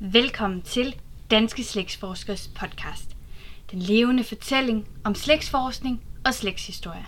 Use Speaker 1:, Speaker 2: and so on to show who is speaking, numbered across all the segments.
Speaker 1: Velkommen til Danske Slægtsforskers podcast. Den levende fortælling om slægtsforskning og slægtshistorie.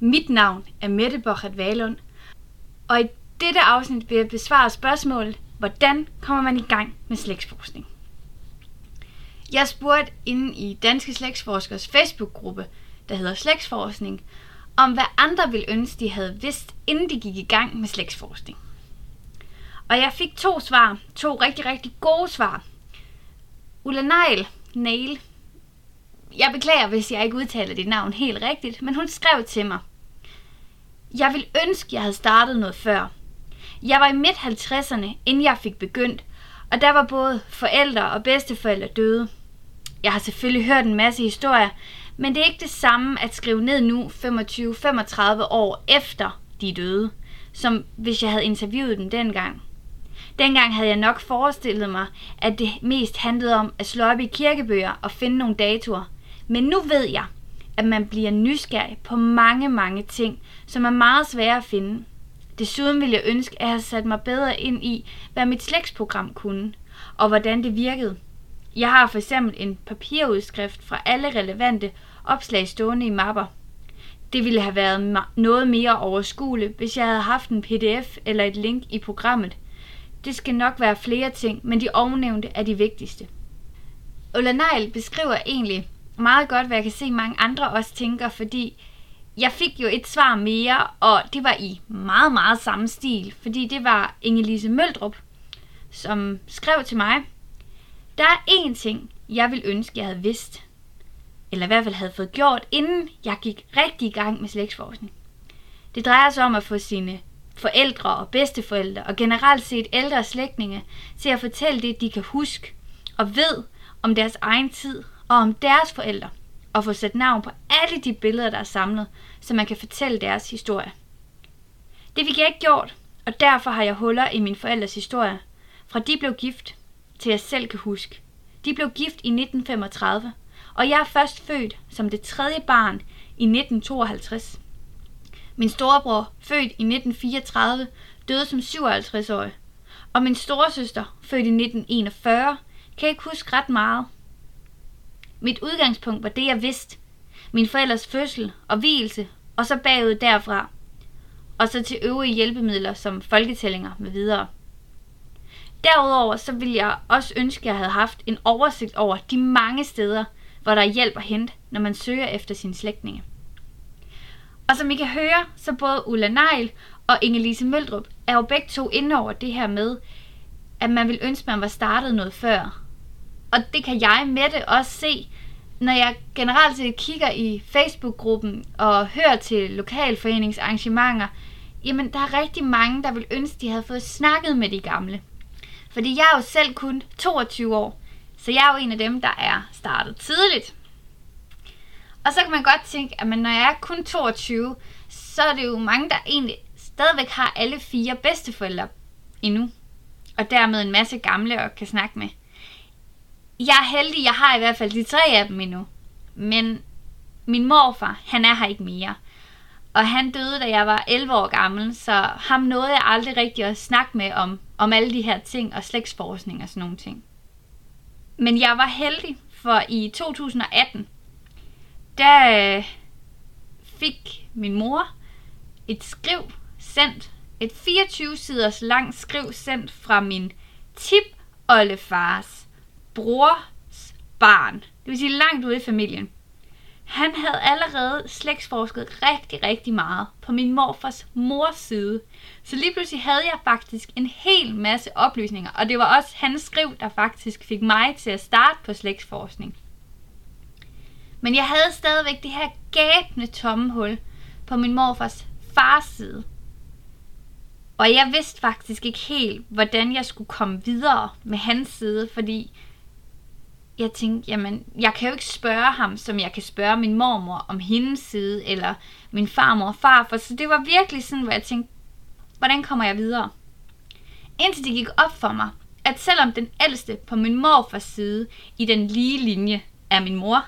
Speaker 1: Mit navn er Mette Bochert Valund, og i dette afsnit vil jeg besvare spørgsmålet, hvordan kommer man i gang med slægtsforskning? Jeg spurgte inde i Danske Slægtsforskers Facebook-gruppe, der hedder Slægtsforskning, om hvad andre ville ønske, de havde vidst, inden de gik i gang med slægtsforskning. Og jeg fik to svar, to rigtig, rigtig gode svar. Ulla Neil, Nail, jeg beklager, hvis jeg ikke udtaler dit navn helt rigtigt, men hun skrev til mig. Jeg vil ønske, jeg havde startet noget før. Jeg var i midt 50'erne, inden jeg fik begyndt, og der var både forældre og bedsteforældre døde. Jeg har selvfølgelig hørt en masse historier, men det er ikke det samme at skrive ned nu 25-35 år efter de er døde, som hvis jeg havde interviewet dem dengang. Dengang havde jeg nok forestillet mig, at det mest handlede om at slå op i kirkebøger og finde nogle datoer. Men nu ved jeg, at man bliver nysgerrig på mange, mange ting, som er meget svære at finde. Desuden ville jeg ønske, at jeg havde sat mig bedre ind i, hvad mit slægtsprogram kunne, og hvordan det virkede. Jeg har for eksempel en papirudskrift fra alle relevante opslag stående i mapper. Det ville have været noget mere overskueligt, hvis jeg havde haft en pdf eller et link i programmet. Det skal nok være flere ting, men de ovennævnte er de vigtigste. Ulla Neil beskriver egentlig meget godt, hvad jeg kan se mange andre også tænker, fordi jeg fik jo et svar mere, og det var i meget, meget samme stil, fordi det var Ingelise Møldrup, som skrev til mig, der er én ting, jeg vil ønske, jeg havde vidst, eller i hvert fald havde fået gjort, inden jeg gik rigtig i gang med slægtsforskning. Det drejer sig om at få sine forældre og bedsteforældre og generelt set ældre slægtninge til at fortælle det, de kan huske og ved om deres egen tid og om deres forældre, og få sat navn på alle de billeder, der er samlet, så man kan fortælle deres historie. Det fik jeg ikke gjort, og derfor har jeg huller i min forældres historie, fra de blev gift, til jeg selv kan huske. De blev gift i 1935, og jeg er først født som det tredje barn i 1952. Min storebror, født i 1934, døde som 57-årig, og min storesøster, født i 1941, kan ikke huske ret meget, mit udgangspunkt var det, jeg vidste. Min forældres fødsel og vielse, og så bagud derfra. Og så til øvrige hjælpemidler som folketællinger med videre. Derudover så ville jeg også ønske, at jeg havde haft en oversigt over de mange steder, hvor der er hjælp at hente, når man søger efter sine slægtninge. Og som I kan høre, så både Ulla Neil og Ingelise Møldrup er jo begge to inde over det her med, at man vil ønske, at man var startet noget før, og det kan jeg med det også se, når jeg generelt set kigger i Facebook-gruppen og hører til lokalforeningsarrangementer, jamen der er rigtig mange, der vil ønske, de havde fået snakket med de gamle. Fordi jeg er jo selv kun 22 år, så jeg er jo en af dem, der er startet tidligt. Og så kan man godt tænke, at når jeg er kun 22, så er det jo mange, der egentlig stadigvæk har alle fire bedsteforældre endnu. Og dermed en masse gamle og kan snakke med jeg er heldig, jeg har i hvert fald de tre af dem endnu. Men min morfar, han er her ikke mere. Og han døde, da jeg var 11 år gammel, så ham nåede jeg aldrig rigtig at snakke med om, om alle de her ting og slægtsforskning og sådan nogle ting. Men jeg var heldig, for i 2018, der øh, fik min mor et skriv sendt, et 24-siders langt skriv sendt fra min tip-oldefars brors barn. Det vil sige langt ude i familien. Han havde allerede slægtsforsket rigtig, rigtig meget på min morfars mors side. Så lige pludselig havde jeg faktisk en hel masse oplysninger, og det var også hans skriv, der faktisk fik mig til at starte på slægtsforskning. Men jeg havde stadigvæk det her gabende tomme hul på min morfars fars side. Og jeg vidste faktisk ikke helt, hvordan jeg skulle komme videre med hans side, fordi jeg tænkte, jamen, jeg kan jo ikke spørge ham, som jeg kan spørge min mormor om hendes side, eller min farmor og farfar. Så det var virkelig sådan, hvor jeg tænkte, hvordan kommer jeg videre? Indtil det gik op for mig, at selvom den ældste på min morfars side i den lige linje er min mor,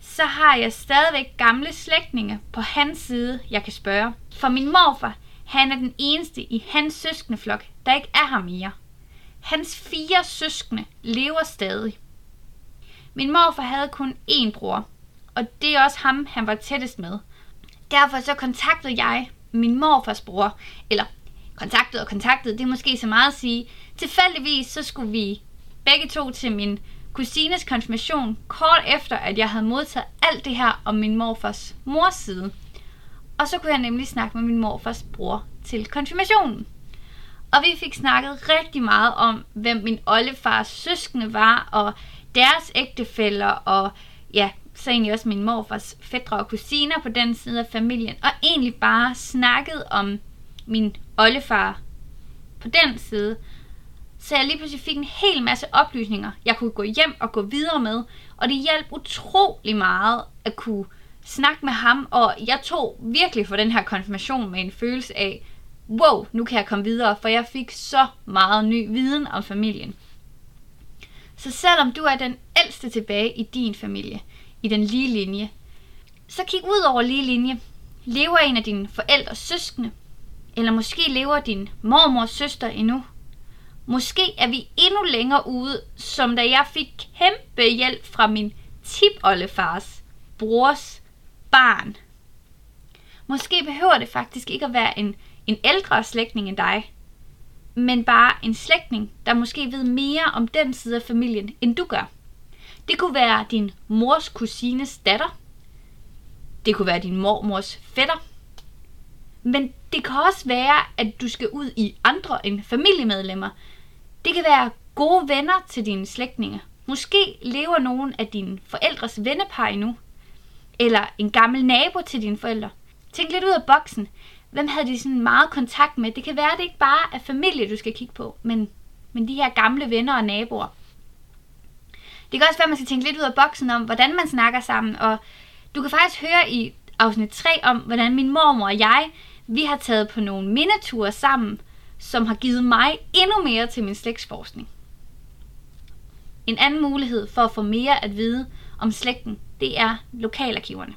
Speaker 1: så har jeg stadigvæk gamle slægtninge på hans side, jeg kan spørge. For min morfar, han er den eneste i hans søskendeflok, der ikke er her mere. Hans fire søskende lever stadig. Min morfar havde kun én bror, og det er også ham, han var tættest med. Derfor så kontaktede jeg min morfars bror, eller kontaktet og kontaktet, det er måske så meget at sige. Tilfældigvis så skulle vi begge to til min kusines konfirmation, kort efter at jeg havde modtaget alt det her om min morfars mors side. Og så kunne jeg nemlig snakke med min morfars bror til konfirmationen. Og vi fik snakket rigtig meget om, hvem min oldefars søskende var, og deres ægtefæller, og ja, så egentlig også min morfars fædre og kusiner på den side af familien, og egentlig bare snakket om min oldefar på den side, så jeg lige pludselig fik en hel masse oplysninger, jeg kunne gå hjem og gå videre med, og det hjalp utrolig meget at kunne snakke med ham, og jeg tog virkelig for den her konfirmation med en følelse af, wow, nu kan jeg komme videre, for jeg fik så meget ny viden om familien. Så selvom du er den ældste tilbage i din familie, i den lige linje, så kig ud over lige linje. Lever en af dine forældres søskende? Eller måske lever din mormors søster endnu? Måske er vi endnu længere ude, som da jeg fik kæmpe hjælp fra min tipoldefars brors barn. Måske behøver det faktisk ikke at være en, en ældre slægtning end dig, men bare en slægtning, der måske ved mere om den side af familien, end du gør. Det kunne være din mors kusines datter. Det kunne være din mormors fætter. Men det kan også være, at du skal ud i andre end familiemedlemmer. Det kan være gode venner til dine slægtninge. Måske lever nogen af dine forældres vennepar endnu. Eller en gammel nabo til dine forældre. Tænk lidt ud af boksen. Hvem havde de sådan meget kontakt med? Det kan være, at det ikke bare er familie, du skal kigge på, men, men de her gamle venner og naboer. Det kan også være, at man skal tænke lidt ud af boksen om, hvordan man snakker sammen. Og du kan faktisk høre i afsnit 3 om, hvordan min mormor og jeg, vi har taget på nogle mindeture sammen, som har givet mig endnu mere til min slægtsforskning. En anden mulighed for at få mere at vide om slægten, det er lokalarkiverne.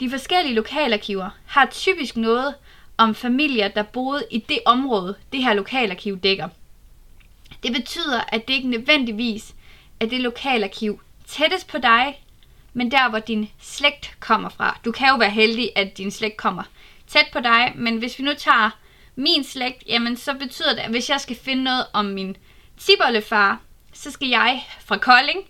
Speaker 1: De forskellige lokalarkiver har typisk noget om familier, der boede i det område, det her lokalarkiv dækker. Det betyder, at det ikke nødvendigvis er det lokalarkiv tættest på dig, men der, hvor din slægt kommer fra. Du kan jo være heldig, at din slægt kommer tæt på dig, men hvis vi nu tager min slægt, jamen så betyder det, at hvis jeg skal finde noget om min tibollefar, så skal jeg fra Kolding,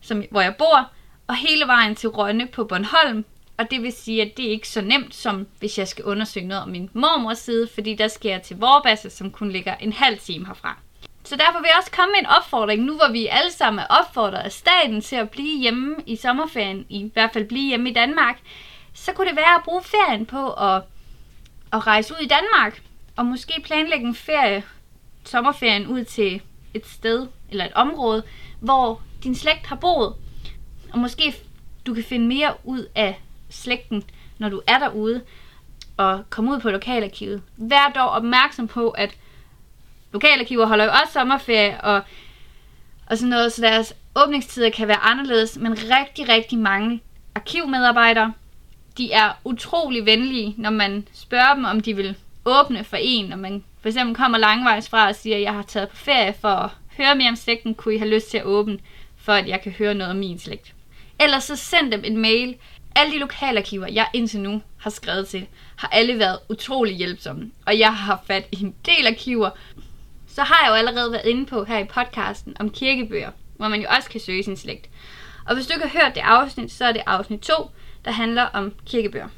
Speaker 1: som, hvor jeg bor, og hele vejen til Rønne på Bornholm. Og det vil sige, at det er ikke så nemt, som hvis jeg skal undersøge noget om min mormors side, fordi der skal jeg til Vorbasse, som kun ligger en halv time herfra. Så derfor vil jeg også komme med en opfordring, nu hvor vi alle sammen er opfordret af staten til at blive hjemme i sommerferien, i hvert fald blive hjemme i Danmark, så kunne det være at bruge ferien på at, at rejse ud i Danmark, og måske planlægge en ferie, sommerferien ud til et sted eller et område, hvor din slægt har boet. Og måske du kan finde mere ud af slægten, når du er derude, og komme ud på lokalarkivet. Vær dog opmærksom på, at lokalarkiver holder jo også sommerferie, og, og sådan noget, så deres åbningstider kan være anderledes, men rigtig, rigtig mange arkivmedarbejdere, de er utrolig venlige, når man spørger dem, om de vil åbne for en, når man for eksempel kommer langvejs fra og siger, at jeg har taget på ferie for at høre mere om slægten, kunne I have lyst til at åbne, for at jeg kan høre noget om min slægt. Ellers så send dem en mail. Alle de lokalarkiver, jeg indtil nu har skrevet til, har alle været utrolig hjælpsomme. Og jeg har haft fat i en del arkiver, så har jeg jo allerede været inde på her i podcasten om kirkebøger, hvor man jo også kan søge sin slægt. Og hvis du ikke har hørt det afsnit, så er det afsnit 2, der handler om kirkebøger.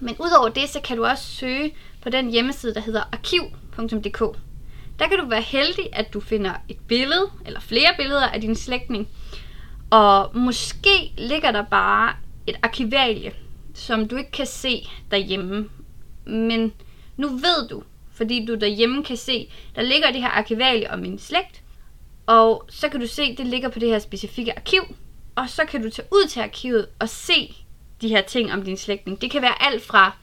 Speaker 1: Men udover det, så kan du også søge på den hjemmeside, der hedder arkiv.dk. Der kan du være heldig, at du finder et billede, eller flere billeder af din slægtning. Og måske ligger der bare et arkivalie, som du ikke kan se derhjemme. Men nu ved du, fordi du derhjemme kan se, der ligger det her arkivalie om min slægt, og så kan du se, det ligger på det her specifikke arkiv, og så kan du tage ud til arkivet og se de her ting om din slægtning. Det kan være alt fra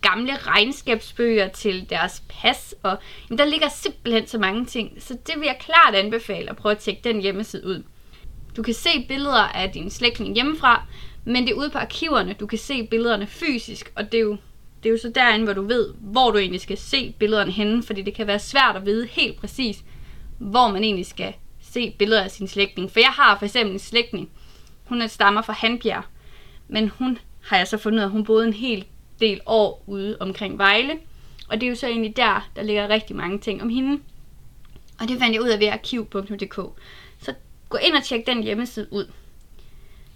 Speaker 1: gamle regnskabsbøger til deres pas, og jamen, der ligger simpelthen så mange ting, så det vil jeg klart anbefale at prøve at tjekke den hjemmeside ud. Du kan se billeder af din slægtning hjemmefra, men det er ude på arkiverne, du kan se billederne fysisk, og det er jo, det er jo så derinde, hvor du ved, hvor du egentlig skal se billederne henne, fordi det kan være svært at vide helt præcis, hvor man egentlig skal se billeder af sin slægtning. For jeg har for eksempel en slægtning, hun er stammer fra Hanbjerg, men hun har jeg så fundet ud af, at hun boede en hel del år ude omkring Vejle. Og det er jo så egentlig der, der ligger rigtig mange ting om hende. Og det fandt jeg ud af ved arkiv.dk. Så gå ind og tjek den hjemmeside ud.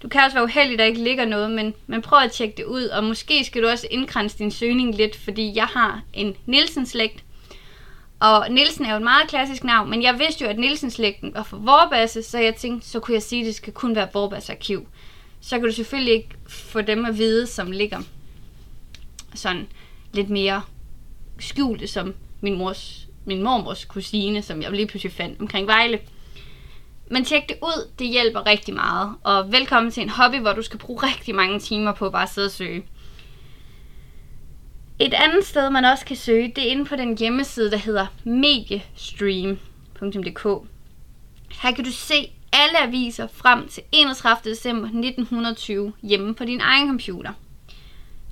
Speaker 1: Du kan også være uheldig, der ikke ligger noget, men, men prøv at tjekke det ud, og måske skal du også indkranse din søgning lidt, fordi jeg har en Nielsen-slægt, og Nielsen er jo et meget klassisk navn, men jeg vidste jo, at Nielsen-slægten var for Vorbasse, så jeg tænkte, så kunne jeg sige, at det skal kun være Vorbasse arkiv. Så kan du selvfølgelig ikke få dem at vide, som ligger sådan lidt mere skjulte, som min, mors, min mormors kusine, som jeg lige pludselig fandt omkring Vejle. Men tjek det ud, det hjælper rigtig meget. Og velkommen til en hobby, hvor du skal bruge rigtig mange timer på bare at sidde og søge. Et andet sted, man også kan søge, det er inde på den hjemmeside, der hedder mediestream.dk. Her kan du se alle aviser frem til 31. december 1920 hjemme på din egen computer.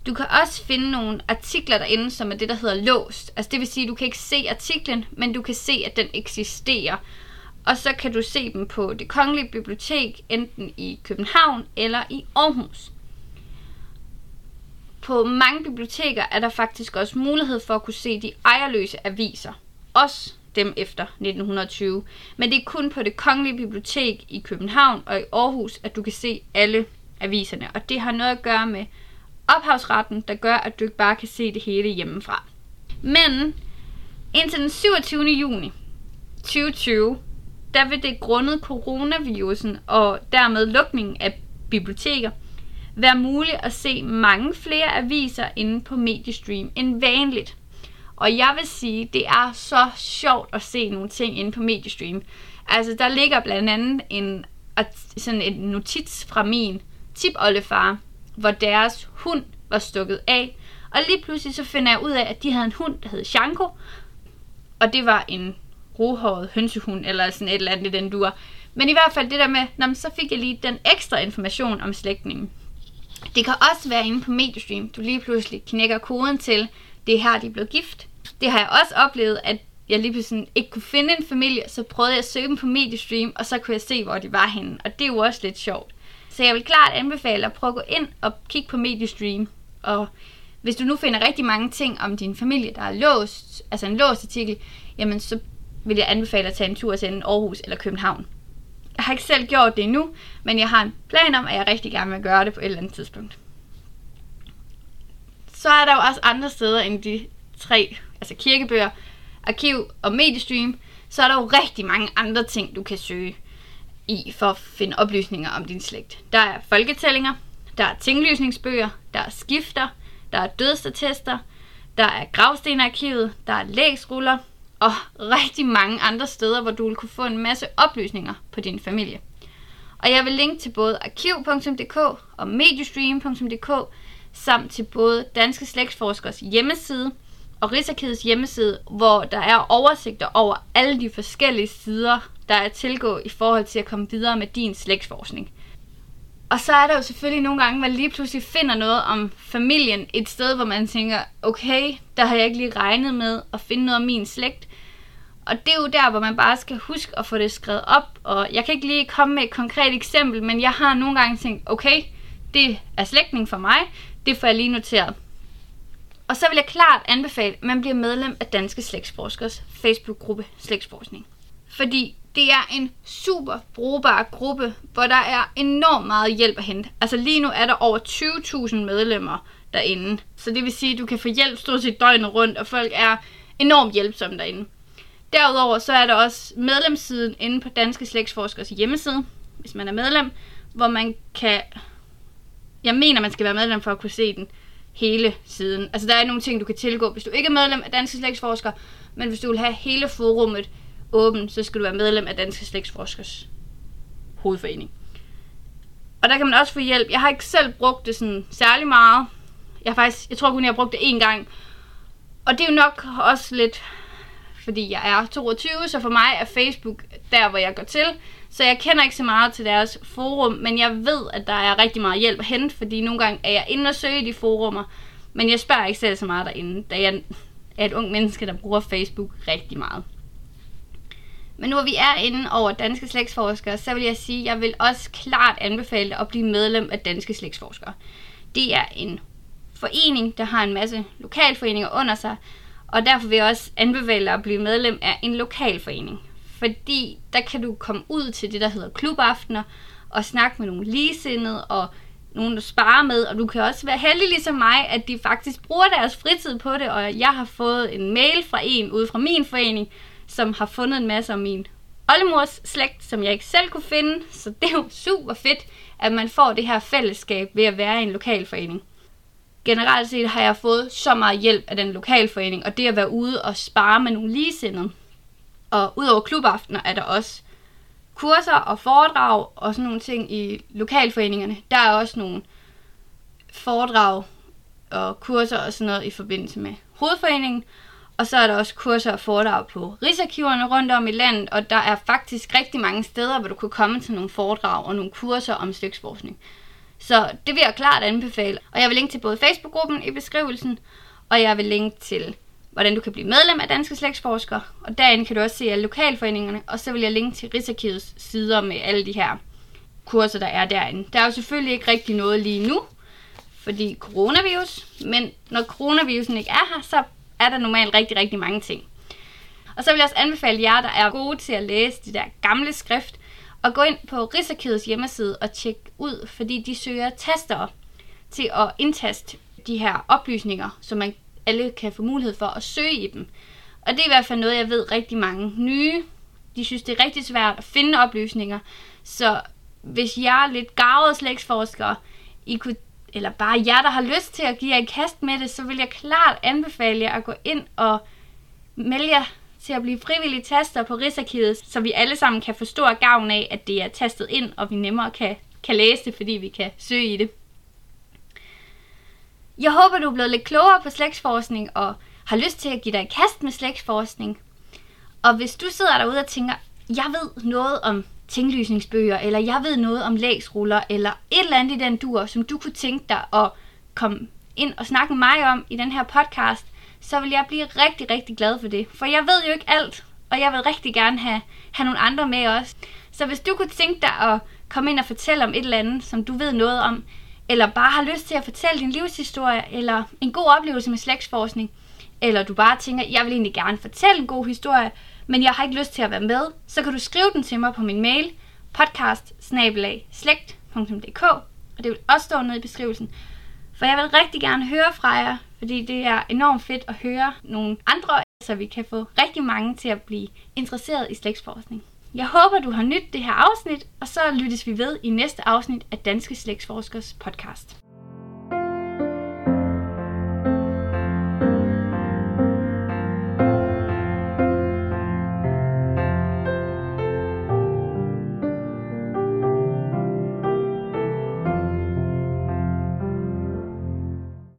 Speaker 1: Du kan også finde nogle artikler derinde, som er det, der hedder låst. Altså det vil sige, at du kan ikke se artiklen, men du kan se, at den eksisterer. Og så kan du se dem på det kongelige bibliotek, enten i København eller i Aarhus. På mange biblioteker er der faktisk også mulighed for at kunne se de ejerløse aviser. Også dem efter 1920. Men det er kun på det kongelige bibliotek i København og i Aarhus, at du kan se alle aviserne. Og det har noget at gøre med ophavsretten, der gør, at du ikke bare kan se det hele hjemmefra. Men indtil den 27. juni 2020, der vil det grundet coronavirusen og dermed lukningen af biblioteker, være muligt at se mange flere aviser inde på Mediestream end vanligt. Og jeg vil sige, det er så sjovt at se nogle ting inde på Mediestream. Altså, der ligger blandt andet en, sådan en notits fra min tipoldefar, hvor deres hund var stukket af. Og lige pludselig så finder jeg ud af, at de havde en hund, der hed Shanko. Og det var en rohåret hønsehund, eller sådan et eller andet i den dur. Men i hvert fald det der med, når så fik jeg lige den ekstra information om slægtningen. Det kan også være inde på Mediestream, du lige pludselig knækker koden til, det er her, de blev gift. Det har jeg også oplevet, at jeg lige pludselig ikke kunne finde en familie, så prøvede jeg at søge dem på Mediestream, og så kunne jeg se, hvor de var henne. Og det er jo også lidt sjovt. Så jeg vil klart anbefale at prøve at gå ind og kigge på Mediestream. Og hvis du nu finder rigtig mange ting om din familie, der er låst, altså en låst artikel, jamen så vil jeg anbefale at tage en tur til enten Aarhus eller København. Jeg har ikke selv gjort det endnu, men jeg har en plan om, at jeg rigtig gerne vil gøre det på et eller andet tidspunkt. Så er der jo også andre steder end de tre, altså kirkebøger, arkiv og mediestream, så er der jo rigtig mange andre ting, du kan søge i for at finde oplysninger om din slægt. Der er folketællinger, der er tinglysningsbøger, der er skifter, der er dødstatester, der er gravstenarkivet, der er lægsruller, og rigtig mange andre steder, hvor du vil kunne få en masse oplysninger på din familie. Og jeg vil linke til både arkiv.dk og mediestream.dk, samt til både Danske Slægtsforskers hjemmeside og Rigsarkivets hjemmeside, hvor der er oversigter over alle de forskellige sider, der er tilgå i forhold til at komme videre med din slægtsforskning. Og så er der jo selvfølgelig nogle gange, man lige pludselig finder noget om familien et sted, hvor man tænker, okay, der har jeg ikke lige regnet med at finde noget om min slægt. Og det er jo der, hvor man bare skal huske at få det skrevet op. Og jeg kan ikke lige komme med et konkret eksempel, men jeg har nogle gange tænkt, okay, det er slægtning for mig, det får jeg lige noteret. Og så vil jeg klart anbefale, at man bliver medlem af Danske Slægtsforskers Facebook-gruppe Slægtsforskning. Fordi det er en super brugbar gruppe, hvor der er enormt meget hjælp at hente. Altså lige nu er der over 20.000 medlemmer derinde. Så det vil sige, at du kan få hjælp stort set døgnet rundt, og folk er enormt hjælpsomme derinde. Derudover så er der også medlemssiden inde på Danske Slægtsforskers hjemmeside, hvis man er medlem, hvor man kan... Jeg mener, man skal være medlem for at kunne se den hele siden. Altså der er nogle ting, du kan tilgå, hvis du ikke er medlem af Danske Slægtsforskere, men hvis du vil have hele forummet åbent, så skal du være medlem af Danske Slægtsforskers hovedforening. Og der kan man også få hjælp. Jeg har ikke selv brugt det sådan særlig meget. Jeg, faktisk, jeg tror kun, jeg har brugt det én gang. Og det er jo nok også lidt, fordi jeg er 22, så for mig er Facebook der, hvor jeg går til. Så jeg kender ikke så meget til deres forum, men jeg ved, at der er rigtig meget hjælp at hente, fordi nogle gange er jeg inde og søge i de forumer, men jeg spørger ikke selv så meget derinde, da jeg er et ung menneske, der bruger Facebook rigtig meget. Men nu hvor vi er inde over danske slægtsforskere, så vil jeg sige, at jeg vil også klart anbefale at blive medlem af Danske Slægtsforskere. Det er en forening, der har en masse lokalforeninger under sig, og derfor vil jeg også anbefale at blive medlem af en lokalforening. Fordi der kan du komme ud til det, der hedder klubaftener, og snakke med nogle ligesindede, og nogen, der sparer med, og du kan også være heldig ligesom mig, at de faktisk bruger deres fritid på det, og jeg har fået en mail fra en ude fra min forening, som har fundet en masse om min oldemors slægt, som jeg ikke selv kunne finde, så det er jo super fedt, at man får det her fællesskab ved at være i en lokalforening. Generelt set har jeg fået så meget hjælp af den lokalforening, og det at være ude og spare med nogle ligesindede. Og udover klubaftener er der også kurser og foredrag og sådan nogle ting i lokalforeningerne. Der er også nogle foredrag og kurser og sådan noget i forbindelse med hovedforeningen. Og så er der også kurser og foredrag på Rigsarkiverne rundt om i landet, og der er faktisk rigtig mange steder, hvor du kan komme til nogle foredrag og nogle kurser om slægtsforskning. Så det vil jeg klart anbefale. Og jeg vil linke til både Facebook-gruppen i beskrivelsen, og jeg vil linke til hvordan du kan blive medlem af Danske Slægtsforskere, og derinde kan du også se alle lokalforeningerne, og så vil jeg linke til Rigsarkivets sider med alle de her kurser, der er derinde. Der er jo selvfølgelig ikke rigtig noget lige nu, fordi coronavirus, men når coronavirusen ikke er her, så er der normalt rigtig, rigtig mange ting. Og så vil jeg også anbefale jer, der er gode til at læse de der gamle skrift, og gå ind på Rigsarkivets hjemmeside og tjek ud, fordi de søger tastere til at indtaste de her oplysninger, så man alle kan få mulighed for at søge i dem. Og det er i hvert fald noget, jeg ved rigtig mange nye. De synes, det er rigtig svært at finde oplysninger. Så hvis jeg er lidt gavet slægtsforskere, I kunne, eller bare jer, der har lyst til at give jer et kast med det, så vil jeg klart anbefale jer at gå ind og melde jer til at blive frivillige taster på Rigsarkivet, så vi alle sammen kan få stor gavn af, at det er tastet ind, og vi nemmere kan, kan læse det, fordi vi kan søge i det. Jeg håber, du er blevet lidt klogere på slægtsforskning og har lyst til at give dig et kast med slægtsforskning. Og hvis du sidder derude og tænker, jeg ved noget om tinglysningsbøger, eller jeg ved noget om lægsruller, eller et eller andet i den dur, som du kunne tænke dig at komme ind og snakke med mig om i den her podcast, så vil jeg blive rigtig, rigtig glad for det. For jeg ved jo ikke alt, og jeg vil rigtig gerne have, have nogle andre med også. Så hvis du kunne tænke dig at komme ind og fortælle om et eller andet, som du ved noget om, eller bare har lyst til at fortælle din livshistorie, eller en god oplevelse med slægtsforskning, eller du bare tænker, jeg vil egentlig gerne fortælle en god historie, men jeg har ikke lyst til at være med, så kan du skrive den til mig på min mail, podcast og det vil også stå nede i beskrivelsen. For jeg vil rigtig gerne høre fra jer, fordi det er enormt fedt at høre nogle andre, så vi kan få rigtig mange til at blive interesseret i slægtsforskning. Jeg håber, du har nydt det her afsnit, og så lyttes vi ved i næste afsnit af Danske Slægtsforskers podcast.